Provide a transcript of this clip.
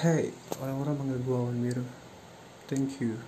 hey orang-orang panggil gue Awan Biru thank you.